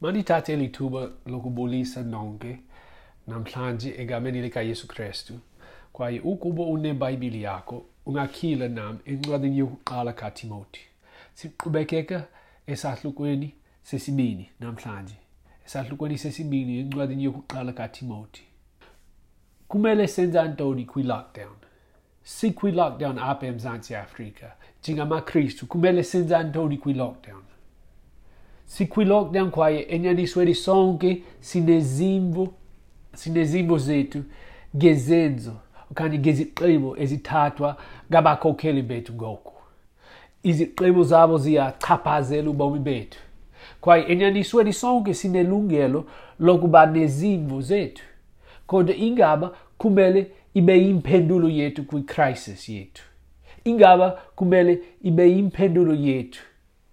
Mandithathe lithuba lokubulisa nonke namhlanje egameni likaYesu Kristu kwaye ukuba unebhayibhile yakho ungakhila nam encwadini yokuqala kaTimoti siqhubekeka esahlukweni sesibini namhlanje esahlukweni sesibini encwadini yokuqala kaTimoti kumele senza ntoni kwi-lockdown sikwi-lockdown apha emzantsi afrika njengamakristu kumele senza ntoni kwi-lockdown sikwi-lockdown kwaye enyanisweni sonke sinezimvo sinezimvo zethu ngezenzo okanye ngezigqibo ezithathwa ngabakhokheli bethu ngoku. Izigqibo zabo ziyachaphazela ubomi bethu. Kwaye enyanisweni sonke sinelungelo lokuba nezimvo zethu kodwa ingaba kumele ibe yimpendulo yethu kwi-crisis yethu. Ingaba kumele ibe yimpendulo yethu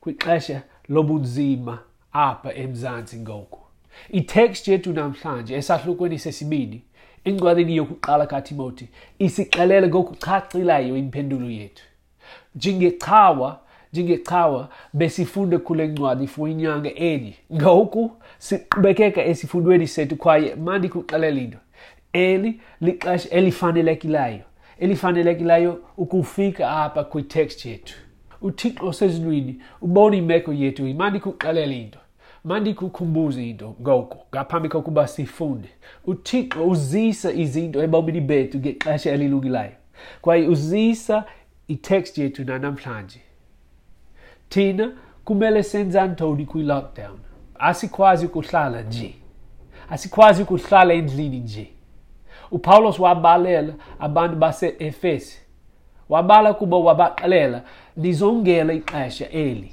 kwixesha lobunzima apha emzantsi ngoku. Itext yethu namhlanje esahlukweni sesibini encwadini yokuqala katimoti isixelele ngokucacileyo impendulo yethu. Njengecawa njengecawa besifunde kule ncwadi for inyanga enye. Ngoku siqhubekeka esifundweni sethu kwaye mandikuxelela into. Eli lixesha elifanelekileyo elifanelekileyo ukufika apha kwitext yethu. Uthixo osezulwini ubona imeko yethu mandikuxelela into mandikukhumbuze into ngoku ngaphambi kokuba sifunde. Uthixo uzisa izinto ebomini bethu ngexesha elilungileyo kwaye uzisa itext yethu nanamhlanje. Thina kumele senza ntoni kwi-lockdown? Asikwazi ukuhlala nje asikwazi ukuhlala endlini nje. Upawulos wabalela abantu base-efesi wabala kuba wabaxelela nizongela ixesha eli.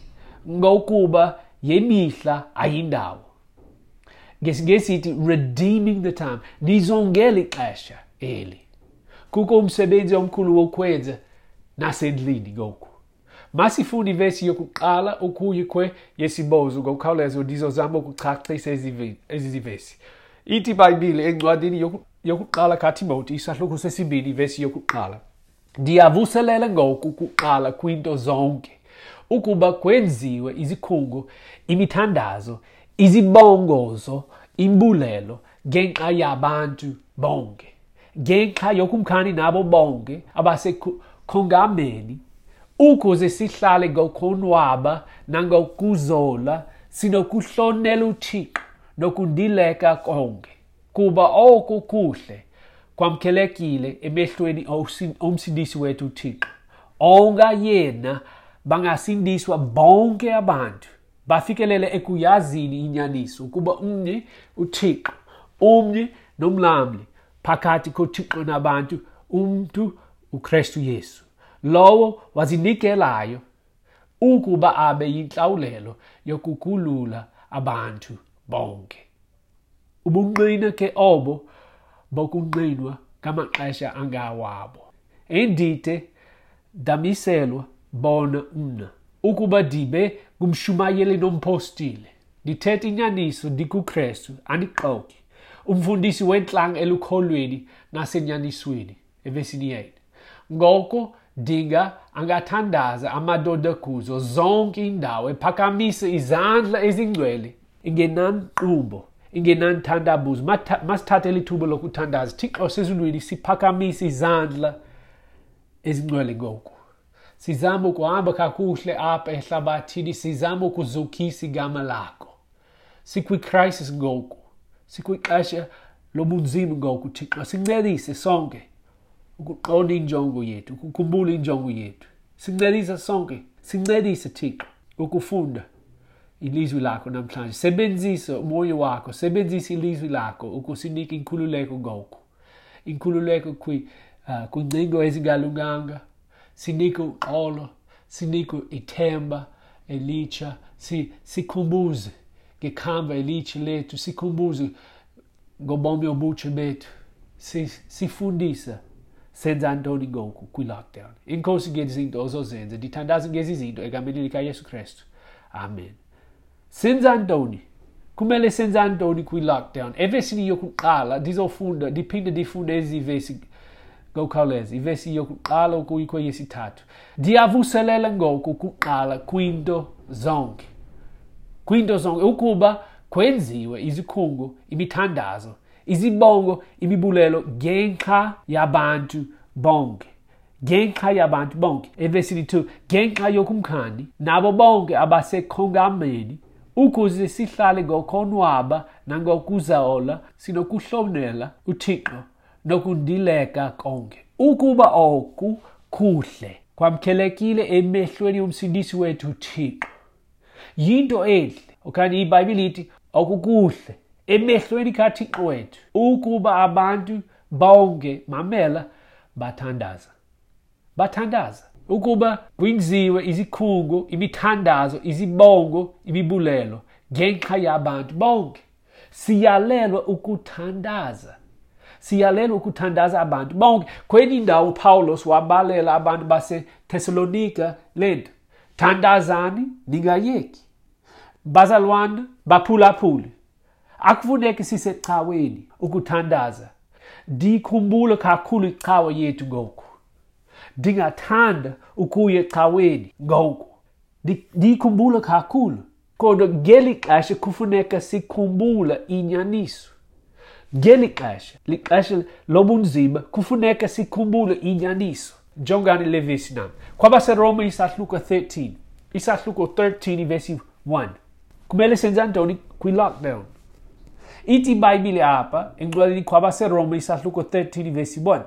Ngokuba yemihla ayindawo. Ngesingesithi redeeming the time nizongela ixesha eli. Kukho umsebenzi omkhulu wokwenza nasendlini ngoku. Masifuna ivesi yokuqala ukuyi kwe yesibozo ngokukhawuleza ndizozama ukuchachisa ezi zivesi. Ithi ibhayibhile encwadini yokuqala katimoti isahluko sesibini ivesi yokuqala. Ndiyavuselela ngoku kuqala kwinto zonke. Ukuba kwenziwe izikhungo imithandazo izibongozo imbulelo ngenxa yabantu bonke. Ngenxa yokumkhani nabo bonke abasekhongameni ukuze sihlale ngokonwaba nangokuzola sinokuhlonela uthixo nokundileka konke. Kuba oko kuhle kwamkelekile emehlweni omsindisi wethu uthixo. Onga yena bangasindiswa bonke abantu bafikelele ekuyazini inyaniso ukuba umnye uthixo umnye nomlamli phakathi kothixo nabantu umntu ukristu yesu. Lowo wazinikelayo ukuba abe yinhlawulelo yokukhulula abantu bonke. Ubunqina ke obo bokunqinwa ngamaxesha angawabo. Endide damiselwa bona mna ukuba ndibe ngumshumayeli nompostile ndithetha inyaniso ndikukrestu andixoki umfundisi wentlanga elukholweni nasenyanisweni evesini 8 ngoko dinga angathandaza amadoda kuzo zonke indawo ephakamise izandla ezingcwele ingenankqubo ingenanthandabuzo. Masithathe lithuba lokuthandaza. Thixo sezulwini siphakamise izandla ezingcwele ngoku. Sizama ukuhamba kakuhle apha ehlabathini sizama ukuzukisa igama lakho. Sikwi-crisis ngoku sikwixesha lobunzima ngoku thixo. Sincedise sonke ukuqonda injongo yethu ukukhumbula injongo yethu. Sincedise sonke sincedise thixo ukufunda. Ilizwi lakho namhlanje sebenzisa umoya wakho sebenzisa ilizwi lakho ukusinika inkhululeko ngoku inkhululeko kwingcingo uh, ezingalunganga sinike uxolo sinike ithemba elitsha sikhumbuze ngekhamba elitsha lethu sikhumbuze ngobomi obutsha bethu sifundisa senza ntoni ngoku kwi-lockdown inkosi ngezinto ozozenza ndithandaza ngezi zinto egameni likayesu kristu. Amen senza ntoni kumele senza ntoni kwi-lockdown evesini yokuqala ndizofunda ndiphinde ndifunde ezi vesi ngokukhawuleza ivesi yokuqala ukuyi kweyesithathu ndiyavuselela ngoku kuqala kwinto zonke. Kwinto zonke ukuba kwenziwe izikhungo imithandazo izibongo imibulelo ngenxa yabantu bonke. Ngenxa yabantu bonke. Evesini 2 ngenxa yokumkhani nabo bonke abasekhongameni. Ukuze sihlale ngokonwaba nangokuzaola sinokuhlonela uthixo nokundileka konke. Ukuba oku kuhle kwamkelekile emehlweni omsindisi wethu uthixo. Yinto enhle okanye ibhayibhile ithi okukuhle emehlweni kathixo wethu ukuba abantu bonke mamela bathandaza. Bathandaza. Ukuba kwenziwe izikhungo imithandazo izibongo imibulelo ngenxa yabantu bonke. Siyalelwa ukuthandaza. Siyalelwa ukuthandaza abantu bonke. Kwenye indawo upawulos wabalela abantu basethesalonika lento thandazani ningayeki bazalwane baphulaphule. Akufuneki sisecaweni ukuthandaza. Ndikhumbule kakhulu icawa yethu ngoku di nga tanda ukuye kaweni gauku. Di, di kumbula ka kulu kodo geli kasha kufuneka si kumbula inya nisu. Geli kasha li kasha lobu nzima kufuneka si kumbula inya nisu. Jongani leve esse nome kwaba se roma isat luka 13 isat luka 13 versi 1 kumele senza antoni kwi lockdown iti baibili apa inglwali kwaba se roma isat luka 13 versi 1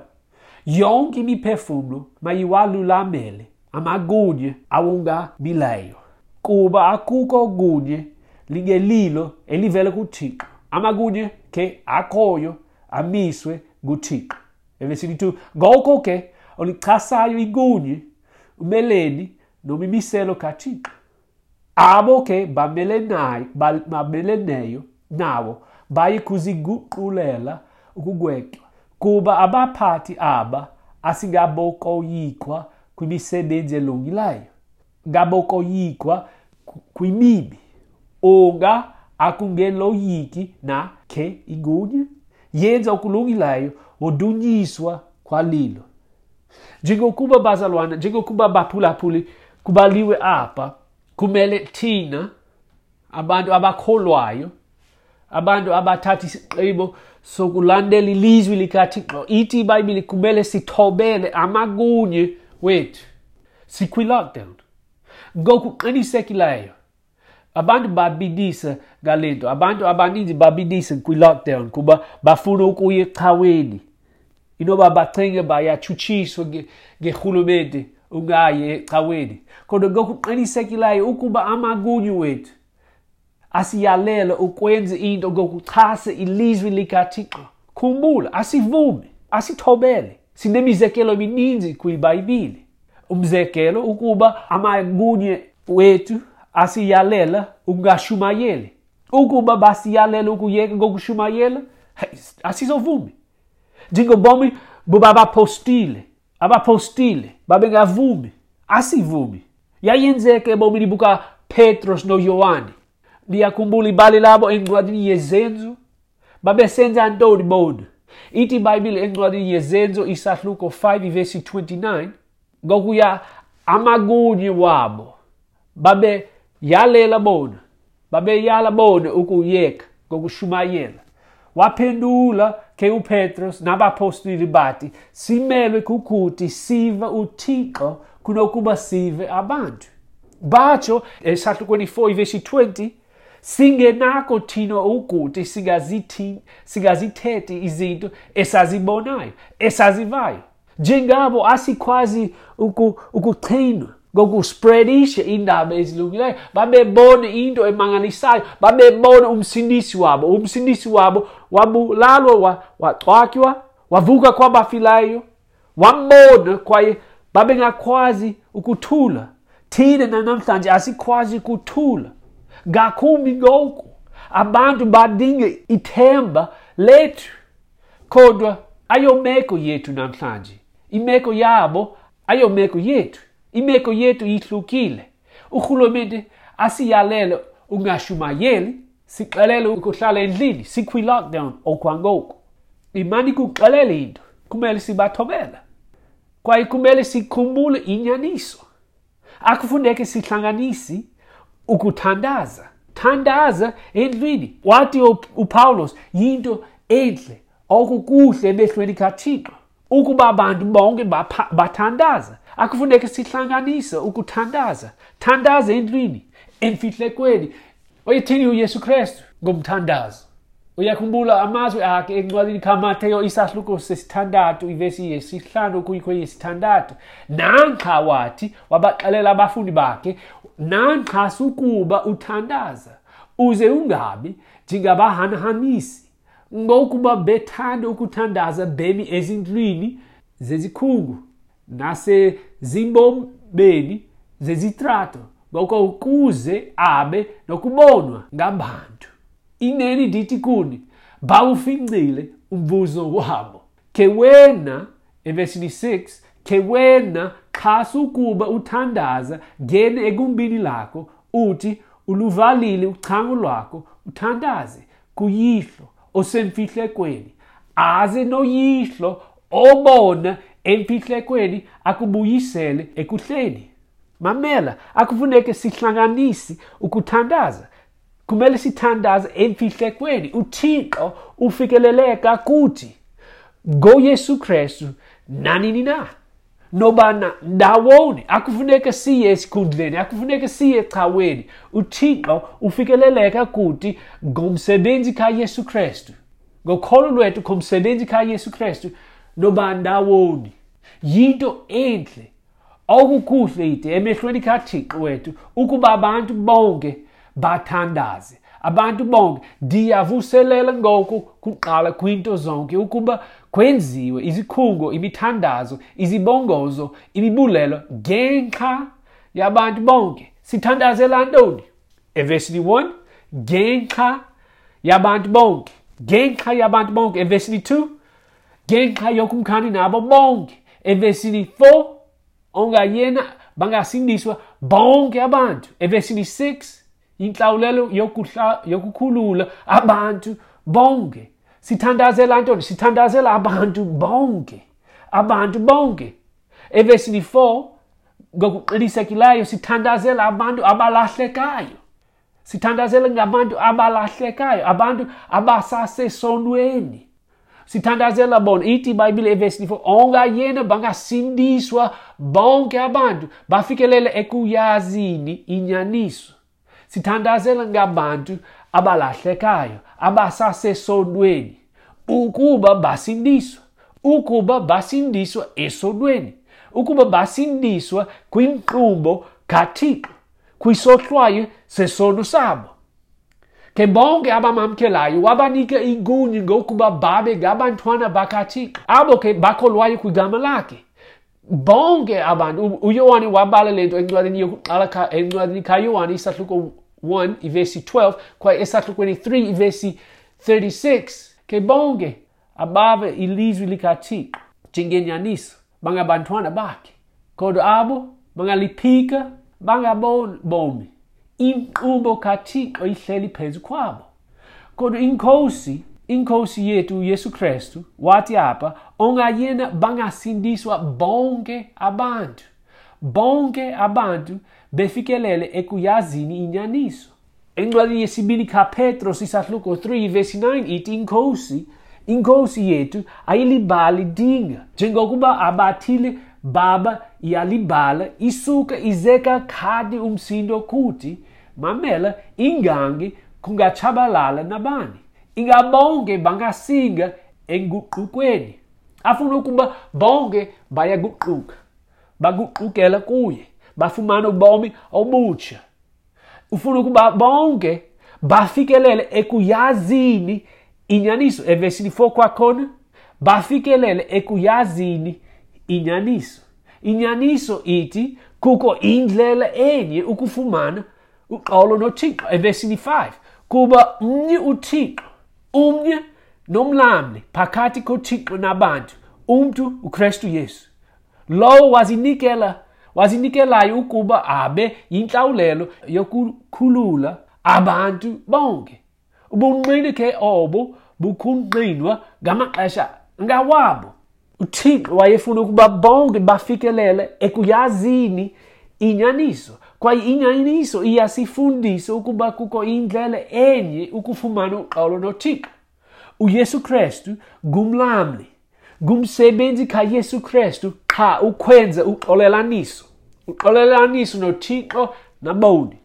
yonke imiphefumlo mayiwalulamele amagunye awungamileyo kuba akukho kunye lingelilo elivela kuthixo. Amakunye ke akhoyo amiswe nguthixo. Evesini 2 ngoko ke olichasayo ikunye umeleni noma imiselo kathixo abo ke bameleneyo nawo baye kuziguqulela ukugwetywa kuba abaphathi aba asingabokoyikwa kwimisebenzi elungileyo. Ngabokoyikwa kwimibi. Unga akungeloyiki na khe igunye yenza okulungileyo wodunyiswa kwalilo. Njengokuba bazalwana njengokuba baphulaphuli kubaliwe apha kumele thina abantu abakholwayo abantu abathatha isigqibo sokulandela ilizwi likathixo ithi ibhayibhile kumele sithobele amakunye wethu. Sikwi-lockdown ngokuqinisekileyo abantu babidisa ngale nto abantu abaninzi babidisa kwi-lockdown kuba bafuna ukuya echaweni. Inoba bacinge bayatshutshiswa ngerhulumente ungayi ecaweni kodwa ngokuqinisekileyo ukuba amakunye wethu asiyalela ukwenza into ngokuchasa ilizwi likathixo. Khumbula asivumi asithobele. Sinemizekelo emininzi kwibhayibhile. Umzekelo ukuba amakunye wethu asiyalela ukungashumayeli. Ukuba basiyalela ukuyeka ngokushumayela asizovumi njengobomi babapostile abapostile babengavumi asivumi yayenzeka ebomini bukapetros noyohane liyakhumbula ibali labo encwadini yezenzo. Babesenza ntoni bona ithi ibhayibhile encwadini yezenzo isahluko 5 ivesi 29 ngokuya amakunye wabo. Babeyalela bona babeyala bona ukuyeka ngokushumayela waphendula ke upetros nabapostoli bathi simelwe kukuthi sive uthixo kunokuba sive abantu. Batsho esahlukweni 4 ivesi 20 singenakho thina ukuthi singazithethe izinto esazibonayo esazivayo. Njengabo asikwazi ukuqhinwa ngokuspreadisha indaba ezilungileyo babebone into emangalisayo babebone umsindisi wabo. Umsindisi wabo wabulalwa wacwatywa wavuka kwabafilayo wambona kwaye babengakwazi ukuthula. Thina nanamhlanje asikwazi ukuthula. Ngakumbi ngoku abantu badinge ithemba lethu. Kodwa ayomeko yethu namhlanje imeko yabo ayomeko yethu imeko yethu ihlukile. Urhulumente asiyalele ungashumayeli sixelele ukuhlala endlini sikwi-lockdown okwangoku imani kuxelele into kumele sibathobela. Kwaye kumele sikhumbule inyaniso. Akufuneke sihlanganisi ukuthandaza. Thandaza endlwini. Wathi upawulos yinto enhle okukuhle emehlweni kathixo ukuba abantu bonke bathandaza akufuneka sihlanganise ukuthandaza. Thandaza endlwini emfihlekweni. Oyethini uyesu kristu? Ngomthandazo. Uyakhumbula amazwi akhe encwadini kamateyo isahluko sesithandathu ivesi yesihlanu kuyikho yesithandathu. Nanxa wathi wabaxelela abafundi bakhe nanxa sukuba uthandaza. Uze ungabi njengabahanahanisi ngokuba bethanda ukuthandaza bemi ezindlwini zezikhungu nasezimbobeni zezitrato ngoko ukuze abe nokubonwa ngabantu. Ineni ndithi kuni bawufincile umvuzo wabo. Ke wena evesini 6 ke wena xa sukuba uthandaza ngene ekumbini lakho uthi uluvalile uchango lwakho uthandaze kuyihlo osemfihlekweni. Aze noyihlo obona emfihlekweni akubuyisele ekuhleni. Mamela akufuneke sihlanganisi ukuthandaza. Kumele sithandaze emfihlekweni. Uthixo ufikeleleka kuthi ngoyesu kristu nanini na? Nobana ndawoni akufuneka siye esikhundleni akufuneka siye ecaweni uthixo ufikeleleka kuthi ngomsebenzi kayesu kristu ngokholo lwethu ngomsebenzi kayesu kristu noba ndawoni. Yinto enhle okukuhle ide emehlweni kathixo wethu ukuba abantu bonke bathandaze. Abantu bonke ndiyavuselela ngoku kuqala kwinto zonke ukuba kwenziwe izikhungo imithandazo izibongozo imibulelo ngenxa yabantu bonke. Sithandazela ntoni? Evesini 1 ngenxa yabantu bonke. Ngenxa yabantu bonke evesini 2 ngenxa yokumkhani nabo bonke. Evesini 4 ongayena bangasindiswa bonke abantu. Evesini 6 inhlawulelo yokukhulula abantu bonke. Sithandazela ntoni? Sithandazela abantu bonke abantu bonke. Evesini 4 ngokuqinisekileyo sithandazela abantu abalahlekayo. Sithandazela ngabantu abalahlekayo abantu abasasesonweni. Sithandazela bona ithi ibhayibhile evesini 4 ongayena bangasindiswa bonke abantu bafikelele ekuyazini inyaniso. Sithandazela ngabantu abalahlekayo abasasesonweni ukuba basindiswa ukuba basindiswa esonweni ukuba basindiswa kwinkqubo kathixo kwisohlwayo sesono sabo. Ke bonke abamamkelayo wabanika igunya ngokuba babe ngabantwana bakathixo abo ke bakholwayo kwigama lakhe. Bonke abantu uyohane wabala le nto encwadini yokuqala encwadini kayohane isahluko 1 ivesi 12 kwaye esahlukweni 3 ivesi 36 ke bonke abave ilizwi likathixo njengenyaniso bangabantwana bakhe kodwa abo bangaliphika bangaboni bomi inkqubo kathixo ihleli phezu kwabo. Kodwa inkosi inkosi yethu uyesu kristu wathi apha ongayena bangasindiswa bonke abantu. Bonke abantu befikelele ekuyazini inyaniso. Encwadini yesibili kapetro sisahluko 3 vesi 9 ithi inkosi inkosi yethu ayilibali dinga. Njengokuba abathile baba iyalibala isuka izeka khadi umsindo kuthi mamela ingangi kungachabalala nabani. Ingabonke bangasinga enguqukweni. Afuna ukuba bonke bayaguquka baguqukela kuye. Bafumana ubomi obutsha ufuna ukuba bonke bafikelele ekuyazini inyaniso. Evesini 4 kwakhona bafikelele ekuyazini inyaniso. Inyaniso ithi kukho indlela enye ukufumana uxolo nothixo. Evesini 5 kuba umnye uthixo umnye nomlamli phakathi kothixo nabantu umntu ukristu yesu. Lowo wazinikela wazinikelayo ukuba abe yinhlawulelo yokukhulula abantu bonke. Ubunqini ke obo bukhunqinwa ngamaxesha ngawabo. Uthixo wayefuna ukuba bonke bafikelele ekuyazini inyaniso kwaye inyaniso iyasifundisa ukuba kukho indlela enye ukufumana uxolo nothixo. Uyesu kristu ngumlamli ngumsebenzi kayesu kristu qha ukwenza uxolelaniso. Uxolelaniso nothixo naboni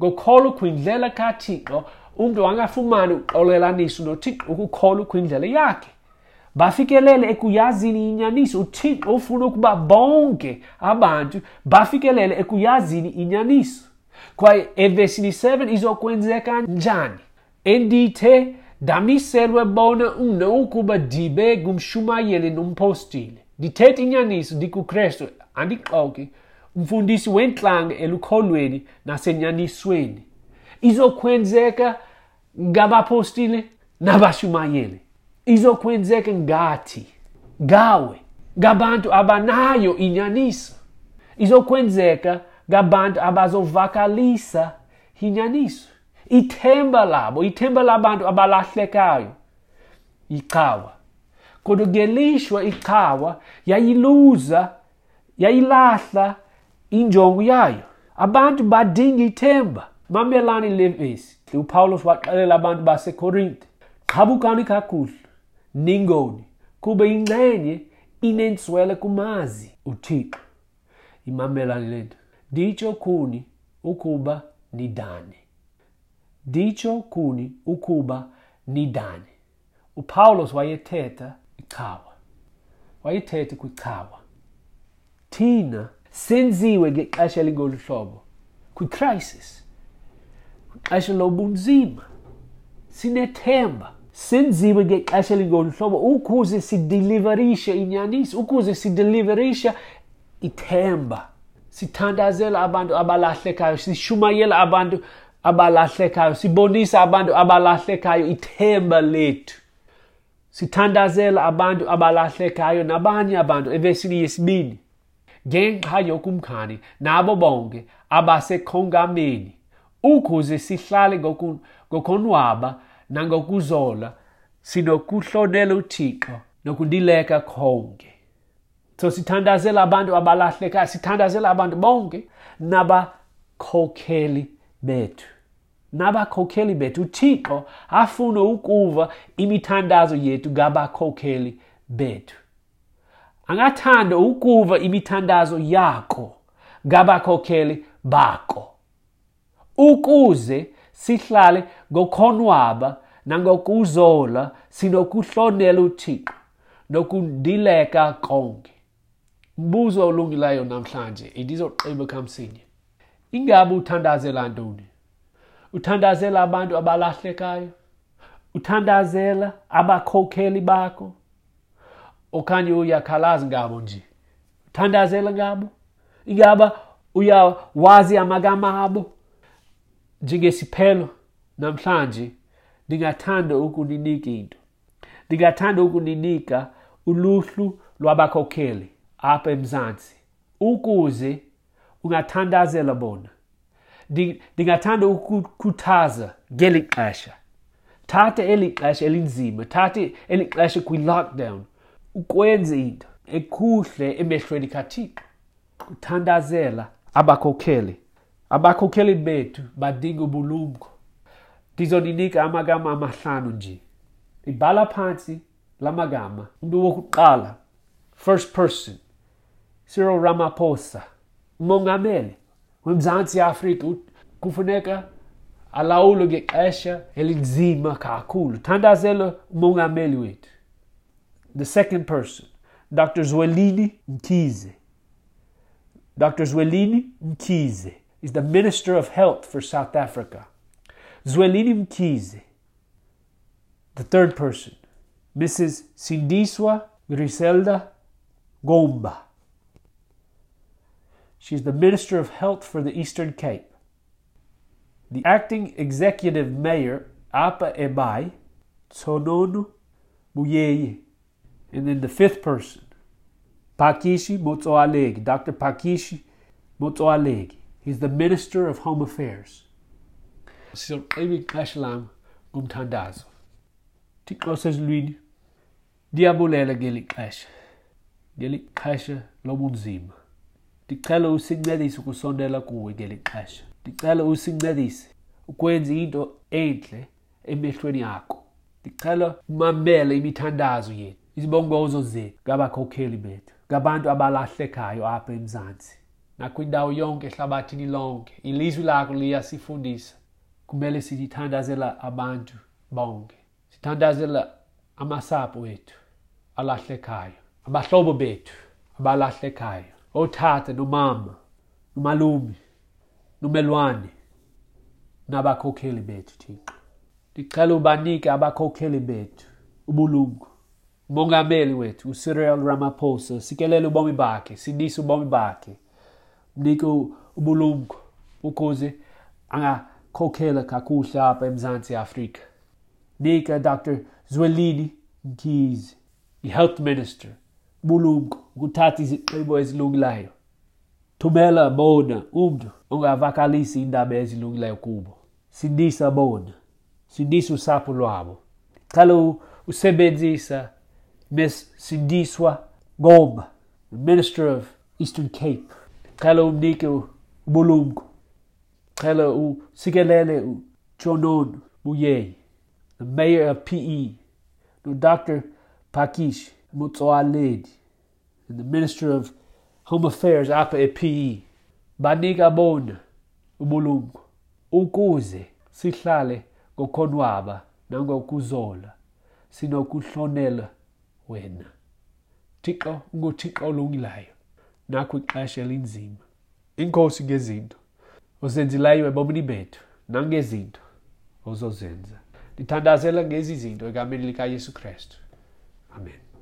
ngokholwa kwindlela kathixo umntu angafumani uxolelaniso nothixo ukukholwa kwindlela yakhe. Bafikelele ekuyazini inyaniso uthixo ufuna ukuba bonke abantu bafikelele ekuyazini inyaniso. Kwaye evesini 7 izokwenzeka njani? Endithe damiselwe bona mna ukuba ndibe ngumshumayeli nompostile. Ndithetha inyaniso ndikukristu andixoki umfundisi wentlanga elukholweni nasenyanisweni. Izokwenzeka ngabapostile nabashumayeli. Izokwenzeka ngathi ngawe ngabantu abanayo inyaniso. Izokwenzeka ngabantu abazovakalisa inyaniso. Ithemba labo ithemba labantu abalahlekayo ichawa. Kodwa ngelishwa ichawa yayiluza yayilahla injongo yayo. Abantu badinga ithemba. Mamelani levesi upawulos waxelela abantu basekorinte qabukani kakuhle. Ningoni. Kuba ingxenye inentswele kumazi uthixo. Imamelani lento nditsho kuni ukuba nidane. Nditsho kuni ukuba nidane. Upawulos wayethetha ichawa. Wayethetha kwichawa. Thina senziwe ngexesha elingolu hlobo. Kwicrisis kwixesha lobunzima sinethemba. Senziwe ngexesha elingolu hlobo ukuze sideliverishe inyaniso ukuze sideliverishe ithemba. Sithandazela abantu abalahlekayo sishumayela abantu abalahlekayo sibonisa abantu abalahlekayo ithemba lethu. Sithandazela abantu abalahlekayo nabanye abantu evesini yesibini ngenxa yokumkhani nabo bonke abasekhongameni ukuze sihlale ngokonwaba nangokuzola sinokuhlonela uthixo nokundileka konke. So sithandazela abantu abalahlekayo sithandazela abantu bonke nabakhokheli bethu. Nabakhokheli bethu uthixo afuna ukuva imithandazo yethu ngabakhokheli bethu. Angathanda ukuva imithandazo yakho ngabakhokheli bakho ukuze sihlale ngokhonwaba nangokuzola sinokuhlonela uthixo nokundileka konke. Mbuzo olungileyo namhlanje indizoqeba kamsinye ingabe uthandazela ntoni? Uthandazela abantu abalahlekayo? Uthandazela abakhokheli bakho? Okanye uyakhalaza ngabo nje. Uthandazela ngabo ingaba uyawazi amagama abo? Njengesiphelo namhlanje ndingathanda ukuninika into. Ndingathanda ukuninika uluhlu lwabakhokheli apha emzantsi ukuze ungathandazela bona. Ndingathanda ukukhuthaza ngeli xesha. Thatha eli xesha elinzima thatha eli xesha kwi-lockdown. Ukwenza into ekuhle emehlweni kathixo kuthandazela abakhokheli. Abakhokheli bethu badinga ubulumko. Ndizoninika amagama amahlanu nje. Ibhala phansi la magama. Umntu wokuqala first person cyril ramaphosa umongameli wemzantsi afrika kufuneka alawule ngexesha elinzima kakhulu. Thandazela umongameli wethu. The second person dr zwelini mkhize dr zwelini mkhize is the minister of health for south africa zwelini mkhize the third person mrs sindiswa griselda gomba She's the Minister of Health for the Eastern Cape. The acting executive mayor, Apa Ebai, Tsonono Buyeye. And then the fifth person, Pakishi Motsoalegi, Dr. Pakishi Motsoalegi. He's the Minister of Home Affairs. So, ebi kashalam gumtandazo. Tiklo says Luini. Diabolela geli kasha. Geli kasha lomunzima. ndicela usincedise ukusondela kuwe ngeli xesha ndicela usincedise ukwenza into entle emehlweni akho ndicela umamele imithandazo yethu izibongozo zethu ngabakhokheli bethu ngabantu abalahlekayo apha emzantsi nakwindawo yonke ehlabathini lonke ilizwi lakho liyasifundisa. Kumele sithandazela abantu bonke sithandazela amasapho wethu alahlekayo abahlobo bethu abalahlekayo othatha nomama nomalume nomelwane nabakhokheli bethu thixo. Ndicela ubanike abakhokheli bethu ubulungu. Umongameli wethu ucyril ramaphosa. Sikelele ubomi bakhe sindise ubomi bakhe. Mnike ubulungu ukuze angakhokhela kakuhle apha emzantsi afrika. Nika dr zwelini mkhize i-health minister. Bulungu ukuthatha izigqibo ezilungileyo. Thumela bona umntu ongavakalisi indaba ezilungileyo kubo. Sindisa bona sindisa usapho lwabo. Cala usebenzisa miss sindiswa gomba the minister of eastern cape. Cala umnike ubulungu cala usikelele ujonon buyeyi the mayor of pe no dr pakish mutsoaledi and the minister of home affairs apha e-pe banika bona ubulungu ukuze sihlale ngokonwaba nangokuzola sinokuhlonela wena. Thixo unguthixo olungileyo. Nakho ixesha elinzima. Inkosi ngezinto. Ozenzileyo ebomini bethu nangezinto ozozenza. Ndithandazela ngezi zinto egameni likayesu kristu. Amen